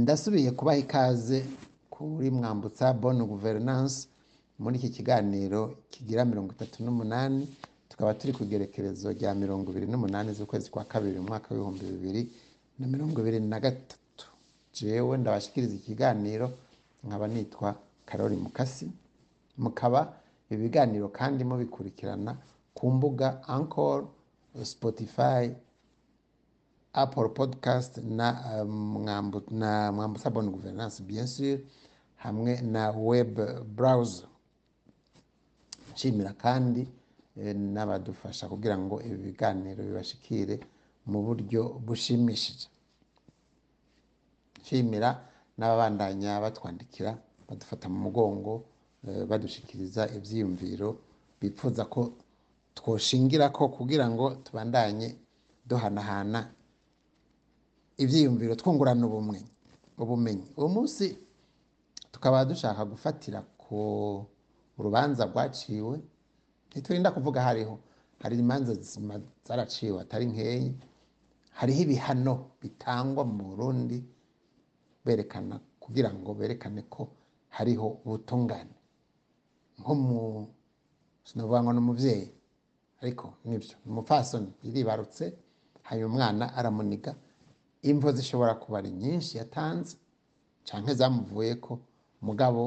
ndasubiye kubaha ikaze kuri mwambutsa bonne gouvernance muri iki kiganiro kigira mirongo itatu n'umunani tukaba turi ku igerekerezo rya mirongo ibiri n'umunani z'ukwezi kwa kabiri mu mwaka w'ibihumbi bibiri na mirongo ibiri na gatatu. Jewe ndabashikiriza ikiganiro nkaba nitwa karori mukasi. Mukaba ibi biganiro kandi mubikurikirana ku mbuga Anchor, Spotify, Apple Podcast na mwambu, na mwambutsa bonne gouvernance bien sûr hamwe na web browser. Nshimira kandi eh, n'abadufasha kugira ngo ibi biganiro bibashikire mu buryo bushimishije. Nshimira n'ababandanya batwandikira badufata mu mugongo eh, badushikiriza ivyiyumviro bipfuza ko twoshingira ko kugira ngo tubandanye duhanahana ivyiyumviro twungurana ubumenyi ubumenyi. Uwo munsi tukaba dushaka gufatira ku urubanza rwaciwe ntiturinda kuvuga hariho. Hari imanza zaraciwe atari nkeyi hariho ibihano bitangwa mu burundi berekana kugira ngo berekane ko hariho ubutungane. Nko mu sinavuga ngo ni umuvyeyi ariko ni byo ni umupfasoni yiribarutse hanyuma umwana aramuniga imvo zishobora kuba ari nyinshi yatanze canke zamuvuyeko mugabo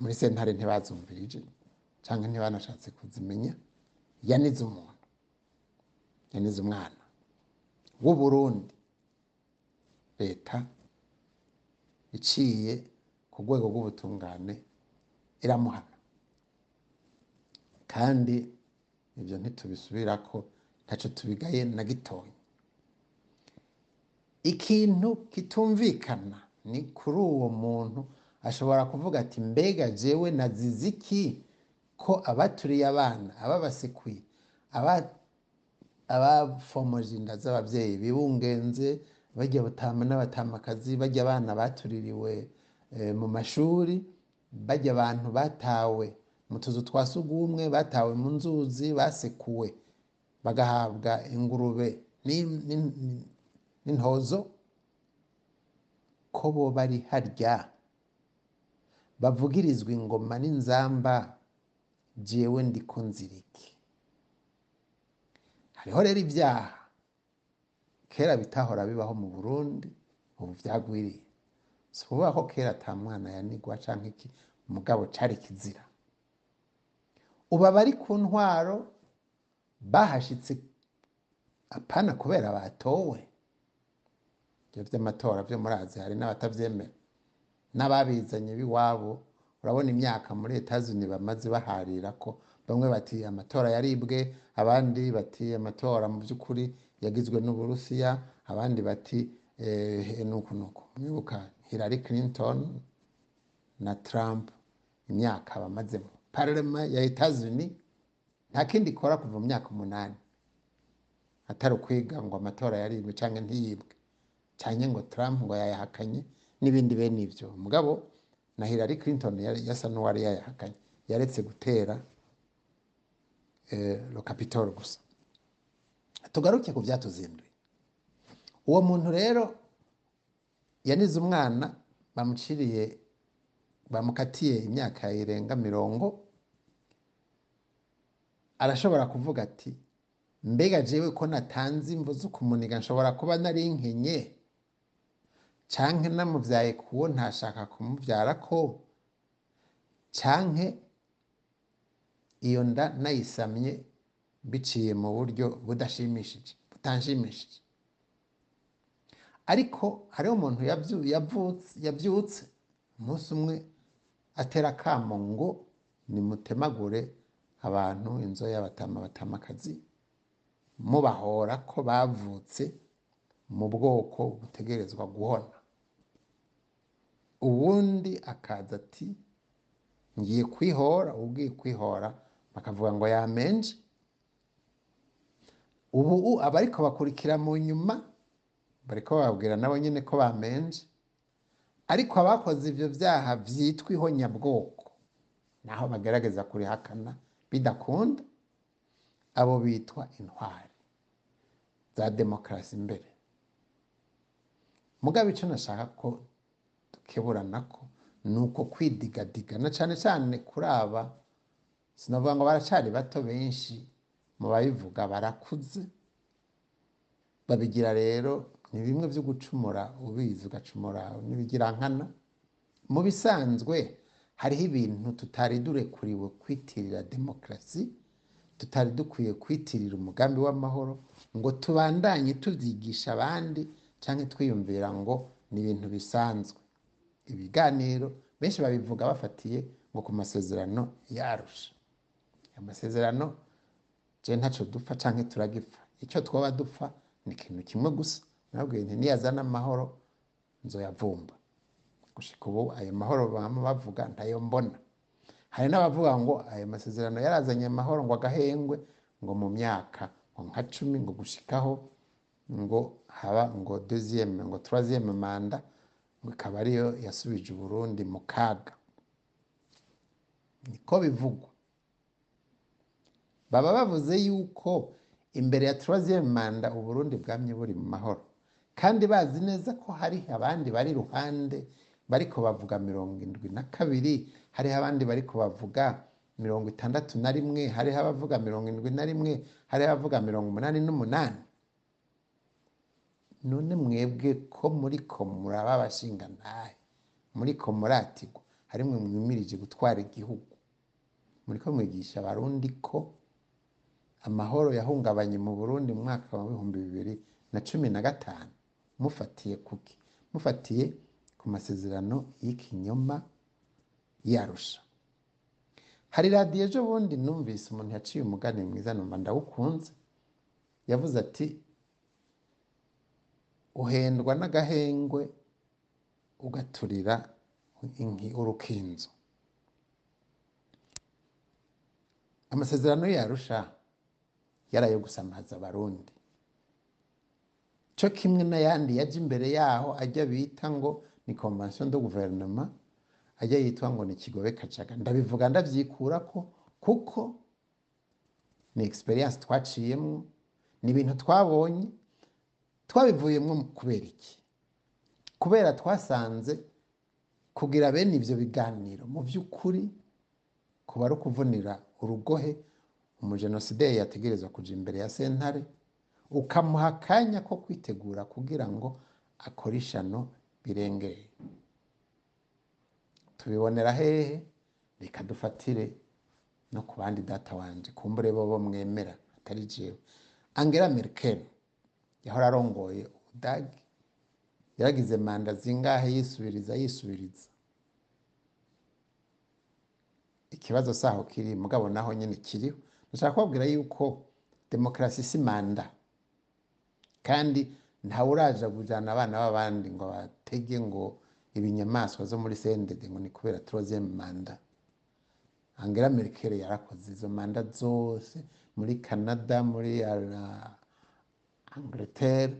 muri sentare ntibazumvirije canke ntibanashatse kuzimenya. Yanize umuntu yanize umwana w'uburundi leta iciye ku rwego rw'ubutungane iramuhana. Kandi ibyo ntitubisubirako ntaco tubigaye na gitoya ikintu kitumvikana ni kuri uwo muntu. Ashobora kuvuga ati mbega jewe nazize iki ko abaturiye abana ababasekuye aba- abafomoje inda z'abavyeyi bibungenze barya batama n'abatamakazi barya abana batuririwe eh, mu mashuri barya abantu batawe mu tuzu twa sugumwe batawe mu nzuzi basekuwe bagahabwa ingurube. N'intozo ko bo bari harya bavugirizwa ingoma n'inzamba jewe ndiko nziriki hariho rero ibyaha. Kera bitahora bibaho mu burundi ubu vyagwiriye. Si ukuvuga ko kera ata mwana yanigwa canke iki mugabo cari kizira. Ubu abari ku ntwaro bahashitse apana kubera batowe. Ivyo vy'amatora vyo murazi hari n'abatavyemera n'ababizanye b'iwabo urabona imyaka muri etazini bamaze baharira ko bamwe bati amatora yaribwe abandi bati amatora mu by'ukuri yagizwe n'uburusiya abandi bati nuku nuku. Mwibuka Hillary Clinton na Trump imyaka bamazemo. Parlema ya etazini nta kindi ikora kuva mu myaka umunani. Atari ukwiga ngo amatora yaribwe canke ntiyibwe. Canke ngo Trump ngo yayahakanye n'ibindi bene ivyo mugabo na Hillary Clinton yasa n'uwari yayahakanye. Yaretse gutera eh, lo gusa. Tugaruke ku vyatuzinduye uwo muntu rero yanize umwana bamuciriye bamukatiye imyaka irenga mirongo arashobora kuvuga ati mbega jewe ko natanze imvo zo kumuniga nshobora kuba nari nkenye? Canke namuvyaye kuwo ntashaka kumuvyara ko canke iyo nda nayisamye biciye mu buryo budashimishije butanshimishije. Ariko hariho umuntu yavyutse. Umunsi umwe atera akamo ngo nimutemagure abantu inzoya batama batamakazi mubahora ko bavutse mu bwoko butegerezwa guhona. Uwundi akaza ati ngiye kwihora. Ugiye kwihora bakavuga ngo yamenje ubu abariko bakurikira mu nyuma bariko bababwira nabo nyene ko bamenje ariko abakoze ivyo vyaha vyitwa ihonyabwoko naho bagerageza kurihakana bidakunda. Abo bitwa intwari za demokarasi mbere. Mugabo icyo nashaka ko dukeburana ko ni uko kwidigadiga na cyane cyane kuri aba sinavuga ngo baracari bato benshi mu babivuga barakuze. Babigira rero ni bimwe byo gucumura ubizi ugacumura n'ibigira nkana. Mu bisanzwe hariho ibintu tutari durekuriwe kwitirira demokarasi tutari dukwiye kwitirira umugambi w'amahoro ngo tubandanye tubyigisha abandi cyangwa twiyumvira ngo ni ibintu bisanzwe. Ibiganiro benshi babivuga bafatiye ngo ku masezerano yarusha amasezerano je ntacyo dupfa cyangwa turagipfa. Icyo twaba dupfa ni ikintu kimwe gusa. Nabwiye nti niyazana amahoro nzoyavumba gushika ubu ayo mahoro bama bavuga ntayo mbona. Hari n'abavuga ngo ayo masezerano yarazanye amahoro ngo agahengwe ngo mu myaka ngo nka cumi ngo gushikaho ngo haba ngo deuxième ngo troisième manda ikaba ariyo yasubije uburundi mu kaga. Niko bivugwa. Baba bavuze yuko imbere ya troisième manda uburundi bwamye buri mu mahoro. Kandi bazi neza ko hari abandi bari iruhande bariko bavuga mirongo indwi na kabiri hariho abandi bariko bavuga mirongo itandatu na rimwe hariho abavuga mirongo indwi na rimwe hariho abavuga mirongo umunani n'umunani. None mwebwe ko muriko muraba abashingantahe muriko muratigwa harimwe mwimirije gutwara igihugu. Muriko mwigisha abarundi ko amahoro yahungabanye mu burundi mu mwaka wa bihumbi bibiri na cumi na gatanu. Mufatiye kuki mufatiye ku masezerano y'ikinyoma yarusha hari radiyo ejo bundi numvise umuntu yaciye umugani mwiza numva ndawukunze. Yavuze ati uhendwa n'agahengwe ugaturira urukinzo amasezerano yarusha yarayo gusamaza abarundi. Cyo kimwe n'ayandi yajya imbere yaho ajya bita ngo ni convention de gouvernement ajya yitwa ngo ni kigobe kacaga ndabivuga ndabyikura ko kuko ni experience twaciyemo ni ibintu twabonye twabivuyemo kubera iki? Kubera twasanze kugira bene ibyo biganiro mu by'ukuri kuba ari ukuvunira urugohe umujenosideri yategerezwa kujya imbere ya sentare ukamuha akanya ko kwitegura kugira ngo akore ishano birengeye. Tubibonera hehe? Reka dufatire no ku bandi data wanje kumbure bo mwemera atari jewe. Angela merkel. Yahora arongoye. Ubudagi yaragize manda zingahe? Yisubiriza yisubiriza. Ikibazo saho kiri. Mugabo naho nyine kiriho. Ndashaka kubabwira yuko demokarasi si manda. Kandi ntawe uraja kujana abana b'abandi ngo batege ngo ibinyamaswa zo muri sendede ngo ni kubera troisième manda. Angela merkel yarakoze izo manda zose muri canada muri angleterre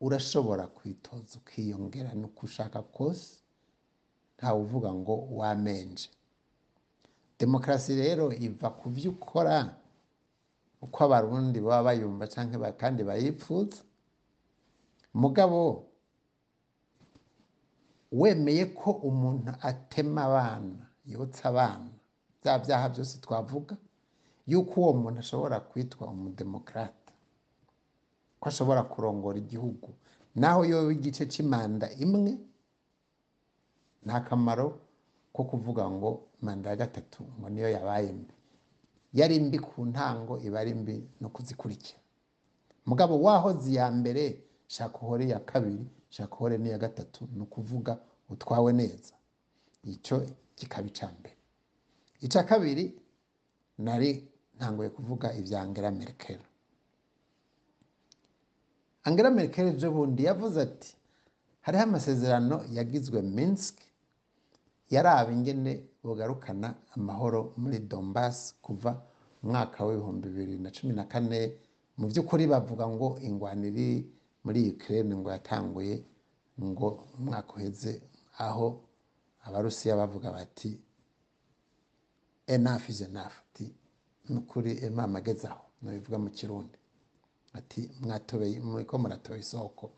urashobora kwitoza ukiyongera nuko ushaka kose ntawe uvuga ngo wamenje demokarasi rero iva ku byo ukora uko abarundi baba bayumva cyangwa kandi bayipfuza mugabo wemeye ko umuntu atema abana yotsa abana bya byaha byose twavuga yuko uwo muntu ashobora kwitwa umudemokarate ko ashobora kurongora igihugu. Naho yoba igice cy'imanda imwe nta kamaro ko kuvuga ngo manda ya gatatu ngo niyo yabaye mbi. Yari mbi ku ntango iba ari mbi no kuzikurikira. Mugabo wahoze iya mbere shaka uhore iya kabiri shaka uhore n'iya gatatu ni ukuvuga utwawe neza. Icyo kikaba icya mbere. Icya kabiri nari ntanguye kuvuga ibya angela merkel. Angela merkel ejo bundi yavuze ati hariho amasezerano yagizwe minsk yaraba ingene bugarukana amahoro muri Donbass kuva mu mwaka w'ibihumbi bibiri na cumi na kane. Mu by'ukuri bavuga ngo ingwano iri muri Ukraine ngo yatanguye ngo umwaka uheze aho abarusiya bavuga bati is enough. Ati nukuri imana ageze aho. Nabivuga mu kirundi. Ati mwatobeye muriko muratoye isoko.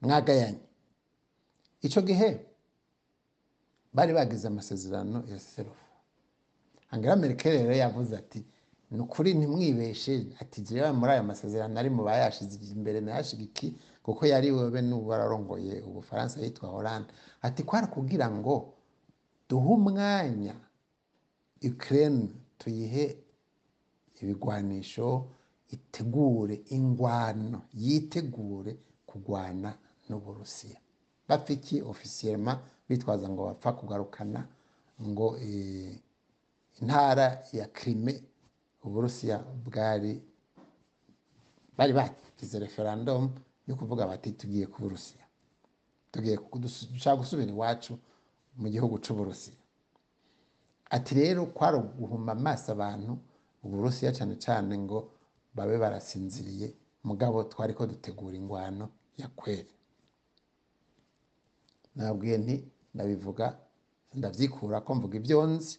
Mwagayanye. Icyo gihe bari bagize amasezerano ya serufu. Angela merkel rero yavuze ati ni ukuri ntimwibeshe ati jewe muri aya masezerano ari mu bayashize imbere nayashigiki kuko yari wewe n'ubu wararongoye ubufaransa yitwa Hollande. Ati kwari kugira ngo duhe umwanya Ukraine tuyihe ibigwanisho itegure ingwano yitegure kugwana n'uburusiya. Bapfiki ofisiyema bitwaza ngo bapfa kugarukana ngo eh, intara ya Crimea uburusiya bwari bari bagize referendum yo kuvuga bati tugiye ku burusiya. Tugiye dushaka gusubira iwacu mu gihugu c'uburusiya. Ati rero kwari guhuma amaso abantu uburusiya cyane cyane ngo babe barasinziriye. Mugabo twari ko dutegura ingwano ya kweri. Nabwiye nti ndabivuga ndabyikura ko mvuga ibyo nzi.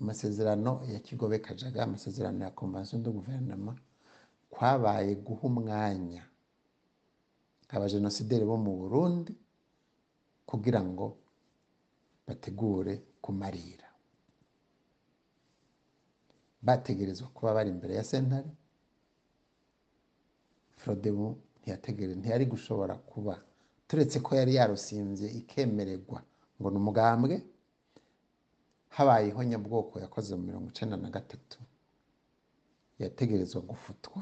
Amasezerano ya kigobe kajaga amasezerano ya convention de guverinoma kwabaye guha umwanya abajenosideri bo mu burundi kugira ngo bategure kumarira. Bategerezwa kuba bari imbere ya sentare frodebu ntiyategere ntiyari gushobora kuba. Turetse ko yari yarusimbye ikemererwa ngo ni umugambwe. Habayeho nyabwoko yakoze mu mirongo icenda na gatatu yategerezwa gufutwa.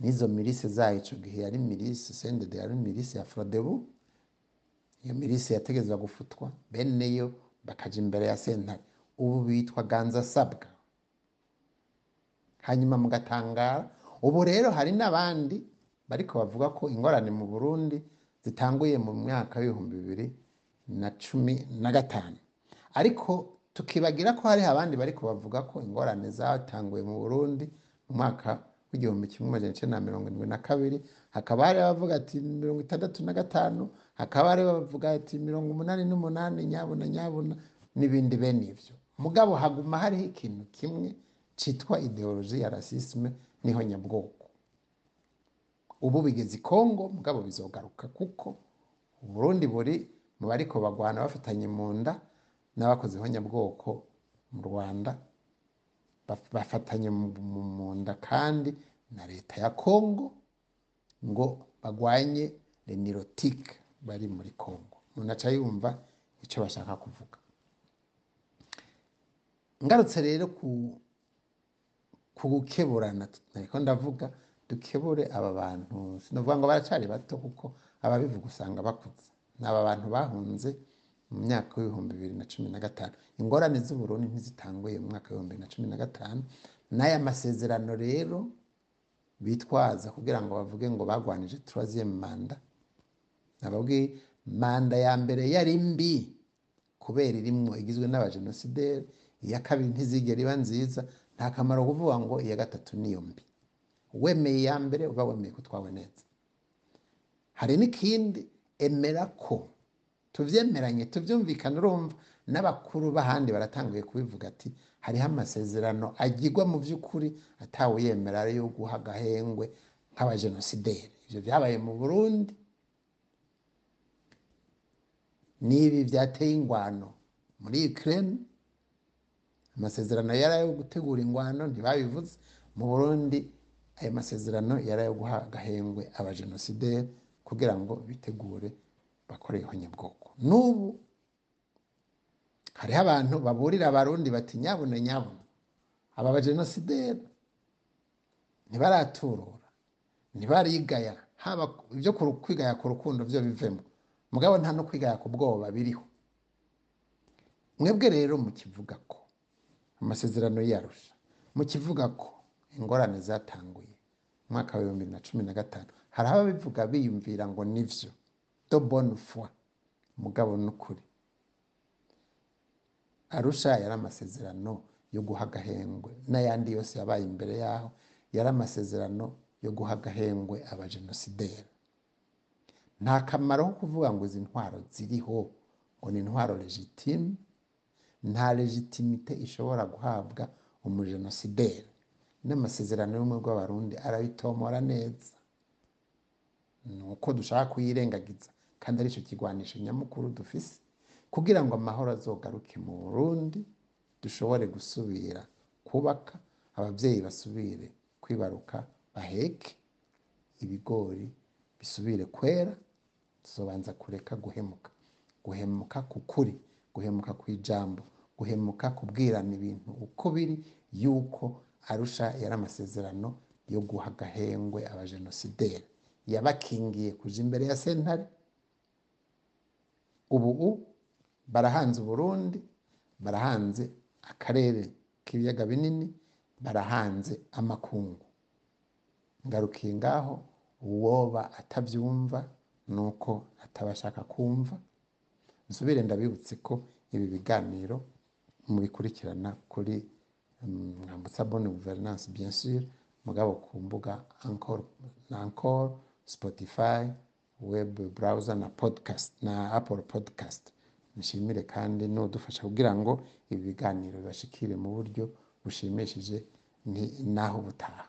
N'izo mirise zayo ico gihe yari mirise sendede yari mirise ya frodebu iyo mirise yategerezwa gufutwa bene yo bakaja imbere ya sentare ubu bitwa ganza sabwa hanyuma mugatangara ubu rero hari n'abandi bariko bavuga ko ingorane mu burundi zitanguye mu mwaka w'ibihumbi bibiri na cumi na gatanu. Ariko tukibagira ko hariho abandi bariko bavuga ko ingorane zatanguye mu burundi mu mwaka w'igihumbi kimwe amajana icenda na mirongo indwi na kabiri hakaba hari abavuga ati mirongo itandatu na gatanu hakaba hari abavuga ati mirongo umunani n'umunani nyabuna nyabuna n'ibindi bene ivyo mugabo haguma hariho ikintu kimwe citwa ideoloji ya rasisme ni ho nyabwoko. Ubu bigeze i kongo mugabo bizogaruka kuko uburundi buri mu bariko bagwana bafatanye mu nda n'abakozeho nyabwoko mu rwanda. Baf- bafatanye mu nda kandi na leta ya kongo ngo bagwanye lenirotike bari muri kongo umuntu aca yumva icyo bashaka kuvuga. Ngarutse rero ku ku gukeburana ariko ndavuga dukebure aba bantu sinavuga ngo baracari bato kuko ababivuga usanga bakuze ni aba bantu bahunze mu myaka w'ibihumbi bibiri na cumi na gatanu. Ingorane z'uburundi ntizitanguye mu mwaka w'ibihumbi bibiri na cumi na gatanu. N'aya masezerano rero bitwaza kugira ngo bavuge ngo bagwanije troisième manda nababwiye manda ya mbere yari mbi kubera irimwo igizwe n'abajenosideri iya kabiri ntizigera iba nziza. Nta kamaro kuvuga ngo iya gatatu niyo mbi. Wemeye iya mbere uba wemeye ko twawe neza. Hari n'ikindi emera ko. Tuvyemeranye tuvyumvikana urumva. N'abakuru b'ahandi baratanguye kubivuga ati hariho amasezerano agirwa mu vy'ukuri atawe yemera yo guha agahengwe nk'abajenosideri ivyo vyabaye mu burundi. N'ibi byateye ingwano muri Ukraine. Amasezerano yari ayo gutegura ingwano ntibabivuze. Mu Burundi ayo masezerano yari ayo guha agahengwe abajenosideri kugira ngo bitegure bakore ihonyabwoko n'ubu hariho abantu baburira abarundi bati nyabuna nyabuna aba bajenosideri ntibaraturura ntibarigaya haba ibyo kwigaya ku rukundo byo bivemo. Mugabo nta no kwigaya ku bwoba biriho. Mwebwe rero mukivuga ko amasezerano yarusha mukivuga ko ingorane zatanguye mu mwaka wa bibiri na cumi na gatanu hari ababivuga biyumvira ngo nivyo. Do bonne foi mugabo n'ukuri. Arusha yari amasezerano yo guha agahengwe n'ayandi yose yabaye imbere yaho yari amasezerano yo guha agahengwe abajenosideri nta kamaro ko kuvuga ngo izi ntwaro ziriho ngo ni intwaro legitime nta legitimite ishobora guhabwa umujenosideri n'amasezerano y'ubumwe bw'abarundi arabitomora neza. Ni uko dushaka kuyirengagiza kandi arico kigwanisho nyamukuru dufise. Kugira ngo amahoro azogaruke mu burundi dushobore gusubira kubaka abavyeyi basubire kwibaruka baheke. Ibigori bisubire kwera tuzobanza kureka guhemuka. Guhemuka ku kuri guhemuka ku ijambo guhemuka kubwirana ibintu uko biri yuko arusha yari amasezerano yo guha agahengwe abajenosideri. Yabakingiye kuja imbere ya sentare. Ubu barahanze uburundi barahanze akarere k'ibiyaga binini barahanze amakungu. Ngarukiye ngaho uwoba atavyumva nuko atabashaka kumva. Nsubire ndabibutse ko ibi biganiro mubikurikirana kuri mwambutsa bonne gouvernance bien sûr mugabo ku mbuga encore na encore spotify web browser na podcast na apple podcast. Nshimire kandi n'udufasha kugira ngo ibi biganiro bibashikire mu buryo bushimishije ni naho ubutaha